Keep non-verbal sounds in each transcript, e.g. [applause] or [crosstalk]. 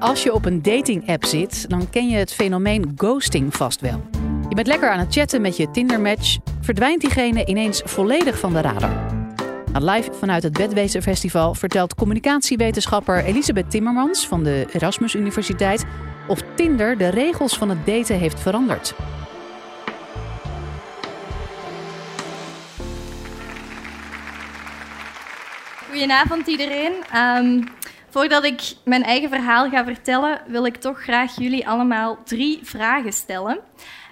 Als je op een dating-app zit, dan ken je het fenomeen ghosting vast wel. Je bent lekker aan het chatten met je Tinder-match, verdwijnt diegene ineens volledig van de radar. Live vanuit het Bedwezen Festival vertelt communicatiewetenschapper Elisabeth Timmermans van de Erasmus Universiteit of Tinder de regels van het daten heeft veranderd. Goedenavond iedereen. Ehm, voordat ik mijn eigen verhaal ga vertellen, wil ik toch graag jullie allemaal drie vragen stellen.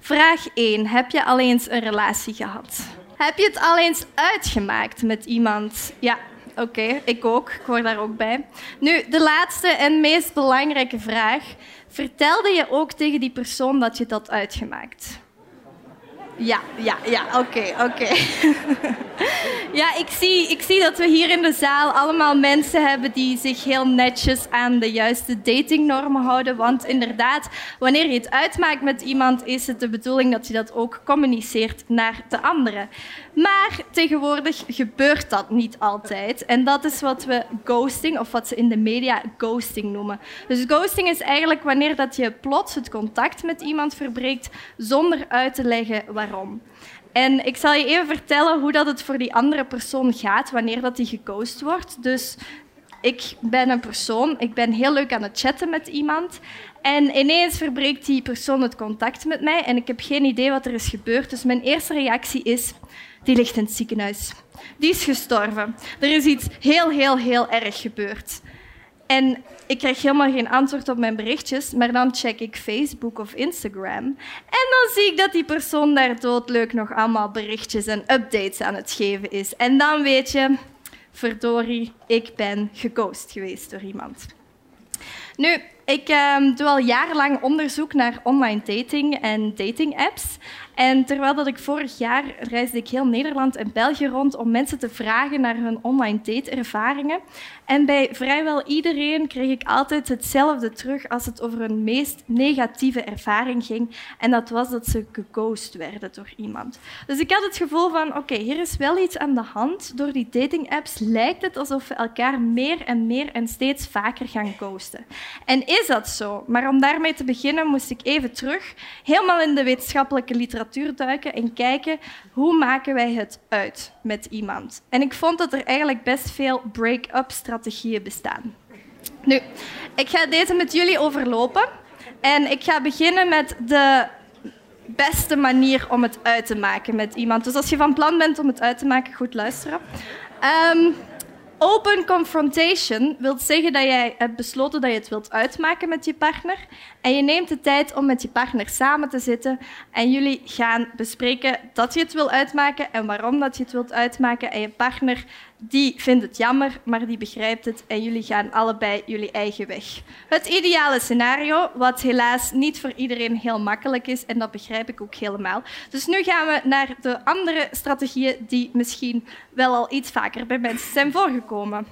Vraag 1. Heb je al eens een relatie gehad? Heb je het al eens uitgemaakt met iemand? Ja, oké, ik ook. Ik hoor daar ook bij. Nu, de laatste en meest belangrijke vraag. Vertelde je ook tegen die persoon dat je dat uitgemaakt? Ja, ja, ja, oké, oké. [laughs] ja, ik zie, ik zie dat we hier in de zaal allemaal mensen hebben die zich heel netjes aan de juiste datingnormen houden. Want inderdaad, wanneer je het uitmaakt met iemand, is het de bedoeling dat je dat ook communiceert naar de anderen. Maar tegenwoordig gebeurt dat niet altijd. En dat is wat we ghosting, of wat ze in de media ghosting noemen. Dus ghosting is eigenlijk wanneer dat je plots het contact met iemand verbreekt zonder uit te leggen waarom. En ik zal je even vertellen hoe dat het voor die andere persoon gaat wanneer dat die geghost wordt. Dus ik ben een persoon, ik ben heel leuk aan het chatten met iemand. En ineens verbreekt die persoon het contact met mij en ik heb geen idee wat er is gebeurd. Dus mijn eerste reactie is, die ligt in het ziekenhuis. Die is gestorven. Er is iets heel, heel, heel erg gebeurd. En ik krijg helemaal geen antwoord op mijn berichtjes, maar dan check ik Facebook of Instagram. En dan zie ik dat die persoon daar doodleuk nog allemaal berichtjes en updates aan het geven is. En dan weet je, verdorie, ik ben geghost geweest door iemand. Nu, ik uh, doe al jarenlang onderzoek naar online dating en dating apps. En terwijl dat ik vorig jaar reisde ik heel Nederland en België rond om mensen te vragen naar hun online date-ervaringen. En bij vrijwel iedereen kreeg ik altijd hetzelfde terug als het over een meest negatieve ervaring ging. En dat was dat ze geghost werden door iemand. Dus ik had het gevoel van, oké, hier is wel iets aan de hand. Door die dating-apps lijkt het alsof we elkaar meer en meer en steeds vaker gaan ghosten. En is dat zo? Maar om daarmee te beginnen moest ik even terug, helemaal in de wetenschappelijke literatuur en kijken hoe maken wij het uit met iemand. En ik vond dat er eigenlijk best veel break-up strategieën bestaan. Nu, ik ga deze met jullie overlopen en ik ga beginnen met de beste manier om het uit te maken met iemand. Dus als je van plan bent om het uit te maken, goed luisteren. Um, Open confrontation wil zeggen dat jij hebt besloten dat je het wilt uitmaken met je partner. En je neemt de tijd om met je partner samen te zitten. En jullie gaan bespreken dat je het wil uitmaken en waarom dat je het wilt uitmaken. En je partner die vindt het jammer, maar die begrijpt het en jullie gaan allebei jullie eigen weg. Het ideale scenario, wat helaas niet voor iedereen heel makkelijk is, en dat begrijp ik ook helemaal. Dus nu gaan we naar de andere strategieën die misschien wel al iets vaker bij mensen zijn voorgekomen.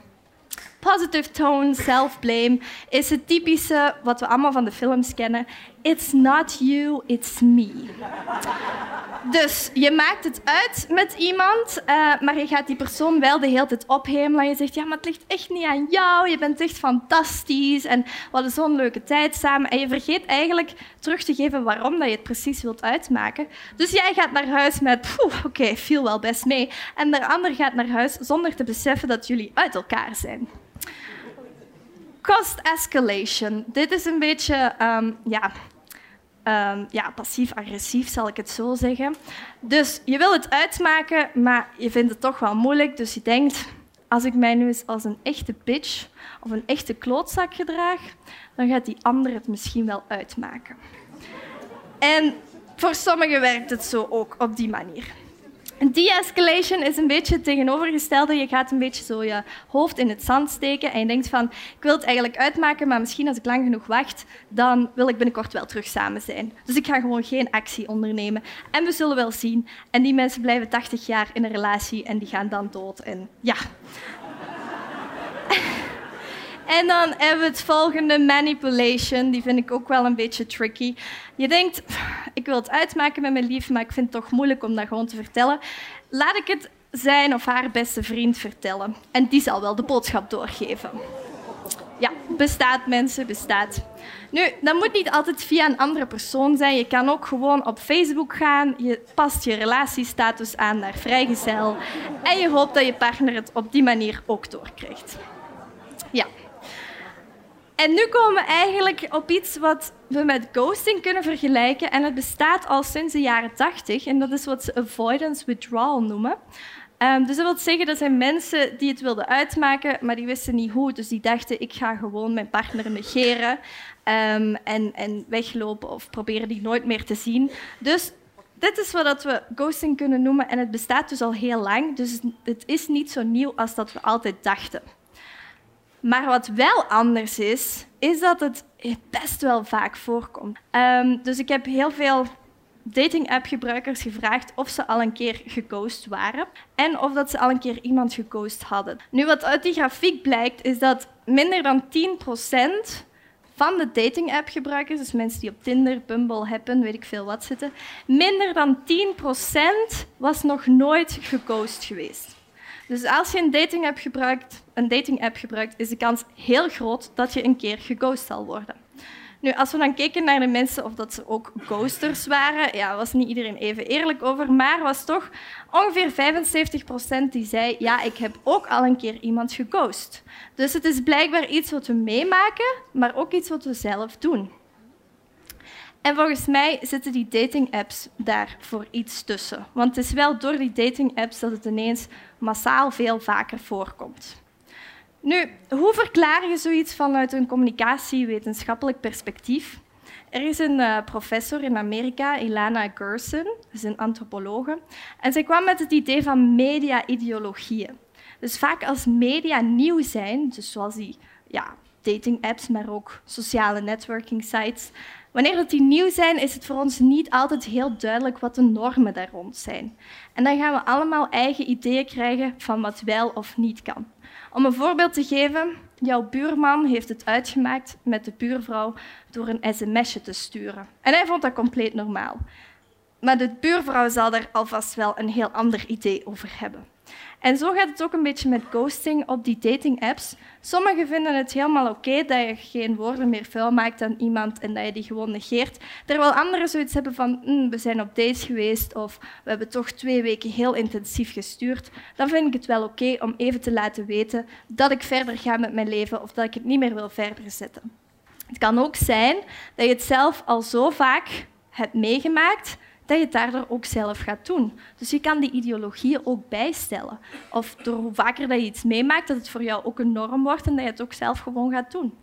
Positive tone, self-blame is het typische wat we allemaal van de films kennen. It's not you, it's me. Dus je maakt het uit met iemand, uh, maar je gaat die persoon wel de hele tijd ophemelen. Je zegt, ja, maar het ligt echt niet aan jou. Je bent echt fantastisch en we hadden zo'n leuke tijd samen. En je vergeet eigenlijk terug te geven waarom dat je het precies wilt uitmaken. Dus jij gaat naar huis met, oké, okay, viel wel best mee. En de ander gaat naar huis zonder te beseffen dat jullie uit elkaar zijn. Cost escalation. Dit is een beetje, um, ja, um, ja, passief-agressief, zal ik het zo zeggen. Dus je wil het uitmaken, maar je vindt het toch wel moeilijk. Dus je denkt, als ik mij nu eens als een echte bitch of een echte klootzak gedraag, dan gaat die ander het misschien wel uitmaken. En voor sommigen werkt het zo ook op die manier. De-escalation is een beetje het tegenovergestelde. Je gaat een beetje zo je hoofd in het zand steken en je denkt van, ik wil het eigenlijk uitmaken, maar misschien als ik lang genoeg wacht, dan wil ik binnenkort wel terug samen zijn. Dus ik ga gewoon geen actie ondernemen. En we zullen wel zien. En die mensen blijven 80 jaar in een relatie en die gaan dan dood. En ja. En dan hebben we het volgende, manipulation. Die vind ik ook wel een beetje tricky. Je denkt, ik wil het uitmaken met mijn lief, maar ik vind het toch moeilijk om dat gewoon te vertellen. Laat ik het zijn of haar beste vriend vertellen. En die zal wel de boodschap doorgeven. Ja, bestaat mensen, bestaat. Nu, dat moet niet altijd via een andere persoon zijn. Je kan ook gewoon op Facebook gaan. Je past je relatiestatus aan naar vrijgezel. En je hoopt dat je partner het op die manier ook doorkrijgt. Ja. En nu komen we eigenlijk op iets wat we met ghosting kunnen vergelijken. En het bestaat al sinds de jaren 80. En dat is wat ze avoidance withdrawal noemen. Um, dus dat wil zeggen dat zijn mensen die het wilden uitmaken, maar die wisten niet hoe. Dus die dachten, ik ga gewoon mijn partner negeren um, en, en weglopen of proberen die nooit meer te zien. Dus dit is wat we ghosting kunnen noemen en het bestaat dus al heel lang. Dus het is niet zo nieuw als dat we altijd dachten. Maar wat wel anders is, is dat het best wel vaak voorkomt. Um, dus ik heb heel veel dating-app-gebruikers gevraagd of ze al een keer geghost waren en of dat ze al een keer iemand geghost hadden. Nu, wat uit die grafiek blijkt, is dat minder dan 10% van de dating-app-gebruikers, dus mensen die op Tinder, Bumble, Happen, weet ik veel wat zitten, minder dan 10% was nog nooit geghost geweest. Dus als je een dating-app gebruikt, een dating-app gebruikt, is de kans heel groot dat je een keer geghost zal worden. Nu, als we dan keken naar de mensen of dat ze ook ghosters waren, ja, was niet iedereen even eerlijk over, maar was toch ongeveer 75 procent die zei, ja, ik heb ook al een keer iemand geghost. Dus het is blijkbaar iets wat we meemaken, maar ook iets wat we zelf doen. En volgens mij zitten die dating-apps daar voor iets tussen. Want het is wel door die dating-apps dat het ineens massaal veel vaker voorkomt. Nu, hoe verklaar je zoiets vanuit een communicatiewetenschappelijk perspectief? Er is een uh, professor in Amerika, Ilana Gerson, is een antropologe, en zij kwam met het idee van media-ideologieën. Dus vaak als media nieuw zijn, dus zoals die ja, dating-apps, maar ook sociale networking sites, wanneer dat die nieuw zijn, is het voor ons niet altijd heel duidelijk wat de normen daar rond zijn. En dan gaan we allemaal eigen ideeën krijgen van wat wel of niet kan. Om een voorbeeld te geven, jouw buurman heeft het uitgemaakt met de buurvrouw door een sms'je te sturen. En hij vond dat compleet normaal. Maar de buurvrouw zal er alvast wel een heel ander idee over hebben. En zo gaat het ook een beetje met ghosting op die dating-apps. Sommigen vinden het helemaal oké dat je geen woorden meer vuil maakt aan iemand en dat je die gewoon negeert. Terwijl anderen zoiets hebben van hm, we zijn op dates geweest of we hebben toch twee weken heel intensief gestuurd. Dan vind ik het wel oké om even te laten weten dat ik verder ga met mijn leven of dat ik het niet meer wil verder zetten. Het kan ook zijn dat je het zelf al zo vaak hebt meegemaakt dat je het daardoor ook zelf gaat doen. Dus je kan die ideologieën ook bijstellen. Of door hoe vaker dat je iets meemaakt, dat het voor jou ook een norm wordt en dat je het ook zelf gewoon gaat doen.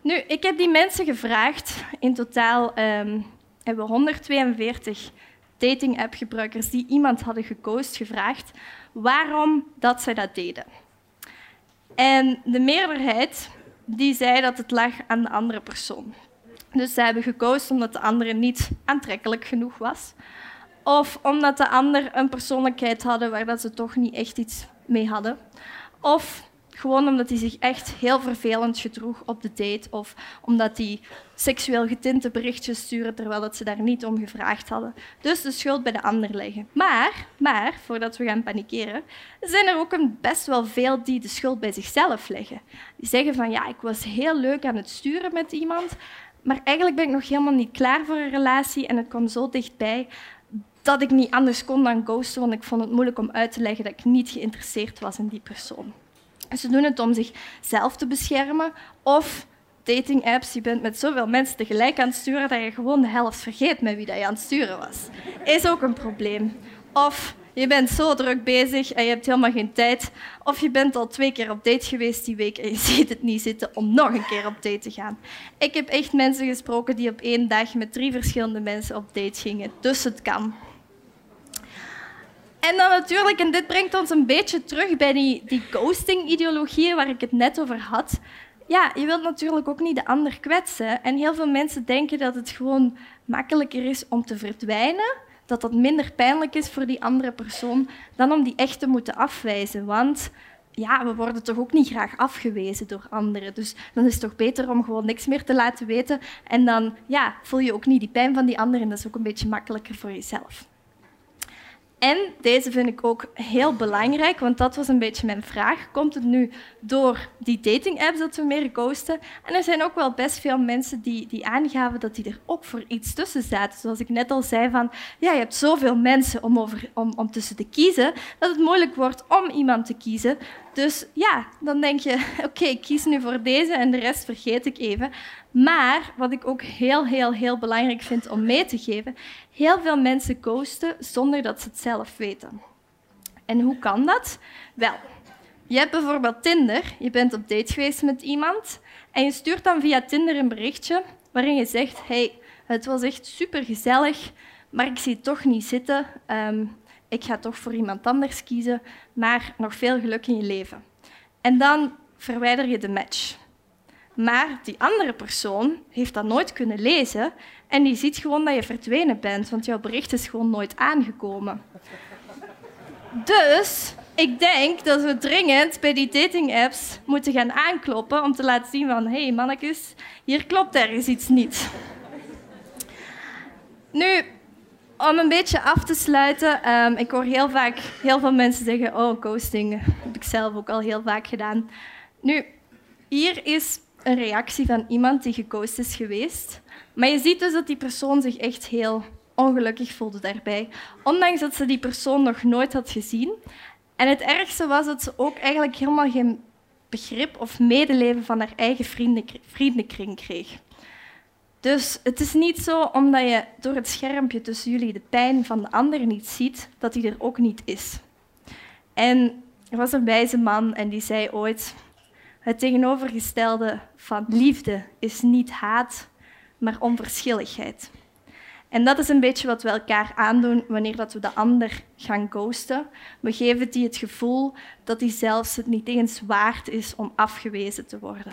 Nu, ik heb die mensen gevraagd. In totaal um, hebben we 142 dating-app-gebruikers die iemand hadden gekozen gevraagd waarom dat zij dat deden. En de meerderheid die zei dat het lag aan de andere persoon. Dus zij hebben gekozen omdat de andere niet aantrekkelijk genoeg was. Of omdat de ander een persoonlijkheid hadden waar dat ze toch niet echt iets mee hadden. Of gewoon omdat hij zich echt heel vervelend gedroeg op de date. Of omdat hij seksueel getinte berichtjes stuurde terwijl dat ze daar niet om gevraagd hadden. Dus de schuld bij de ander leggen. Maar, maar, voordat we gaan panikeren, zijn er ook een best wel veel die de schuld bij zichzelf leggen. Die zeggen van ja, ik was heel leuk aan het sturen met iemand, maar eigenlijk ben ik nog helemaal niet klaar voor een relatie en het kwam zo dichtbij dat ik niet anders kon dan ghosten, want ik vond het moeilijk om uit te leggen dat ik niet geïnteresseerd was in die persoon. ze doen het om zichzelf te beschermen of dating apps. Je bent met zoveel mensen tegelijk aan het sturen dat je gewoon de helft vergeet met wie dat je aan het sturen was. Is ook een probleem. Of je bent zo druk bezig en je hebt helemaal geen tijd. Of je bent al twee keer op date geweest die week en je [laughs] ziet het niet zitten om nog een keer op date te gaan. Ik heb echt mensen gesproken die op één dag met drie verschillende mensen op date gingen. Dus het kan. En dan natuurlijk, en dit brengt ons een beetje terug bij die, die ghosting-ideologieën waar ik het net over had. Ja, je wilt natuurlijk ook niet de ander kwetsen. En heel veel mensen denken dat het gewoon makkelijker is om te verdwijnen dat dat minder pijnlijk is voor die andere persoon dan om die echt te moeten afwijzen. Want ja, we worden toch ook niet graag afgewezen door anderen. Dus dan is het toch beter om gewoon niks meer te laten weten. En dan ja, voel je ook niet die pijn van die anderen. En dat is ook een beetje makkelijker voor jezelf. En deze vind ik ook heel belangrijk, want dat was een beetje mijn vraag. Komt het nu door die dating-apps dat we meer ghosten? En er zijn ook wel best veel mensen die, die aangaven dat die er ook voor iets tussen zaten. Zoals ik net al zei, van, ja, je hebt zoveel mensen om, over, om, om tussen te kiezen, dat het moeilijk wordt om iemand te kiezen. Dus ja, dan denk je, [laughs] oké, ik kies nu voor deze en de rest vergeet ik even. Maar wat ik ook heel, heel, heel belangrijk vind om mee te geven, heel veel mensen ghosten zonder dat ze het zelf weten. En hoe kan dat? Wel, je hebt bijvoorbeeld Tinder, je bent op date geweest met iemand en je stuurt dan via Tinder een berichtje waarin je zegt, hey, het was echt super gezellig, maar ik zie het toch niet zitten. Ehm, ik ga toch voor iemand anders kiezen, maar nog veel geluk in je leven. En dan verwijder je de match. Maar die andere persoon heeft dat nooit kunnen lezen en die ziet gewoon dat je verdwenen bent, want jouw bericht is gewoon nooit aangekomen. Dus ik denk dat we dringend bij die dating-apps moeten gaan aankloppen om te laten zien van hé hey, mannetjes, hier klopt ergens iets niet. Nu, om een beetje af te sluiten, um, ik hoor heel vaak heel veel mensen zeggen, oh, ghosting heb ik zelf ook al heel vaak gedaan. Nu, hier is een reactie van iemand die gekozen is geweest. Maar je ziet dus dat die persoon zich echt heel ongelukkig voelde daarbij, ondanks dat ze die persoon nog nooit had gezien. En het ergste was dat ze ook eigenlijk helemaal geen begrip of medeleven van haar eigen vriendenkring kreeg. Dus het is niet zo omdat je door het schermpje tussen jullie de pijn van de ander niet ziet, dat die er ook niet is. En er was een wijze man en die zei ooit: Het tegenovergestelde van liefde is niet haat, maar onverschilligheid. En dat is een beetje wat we elkaar aandoen wanneer dat we de ander gaan ghosten. We geven die het gevoel dat die zelfs het niet eens waard is om afgewezen te worden.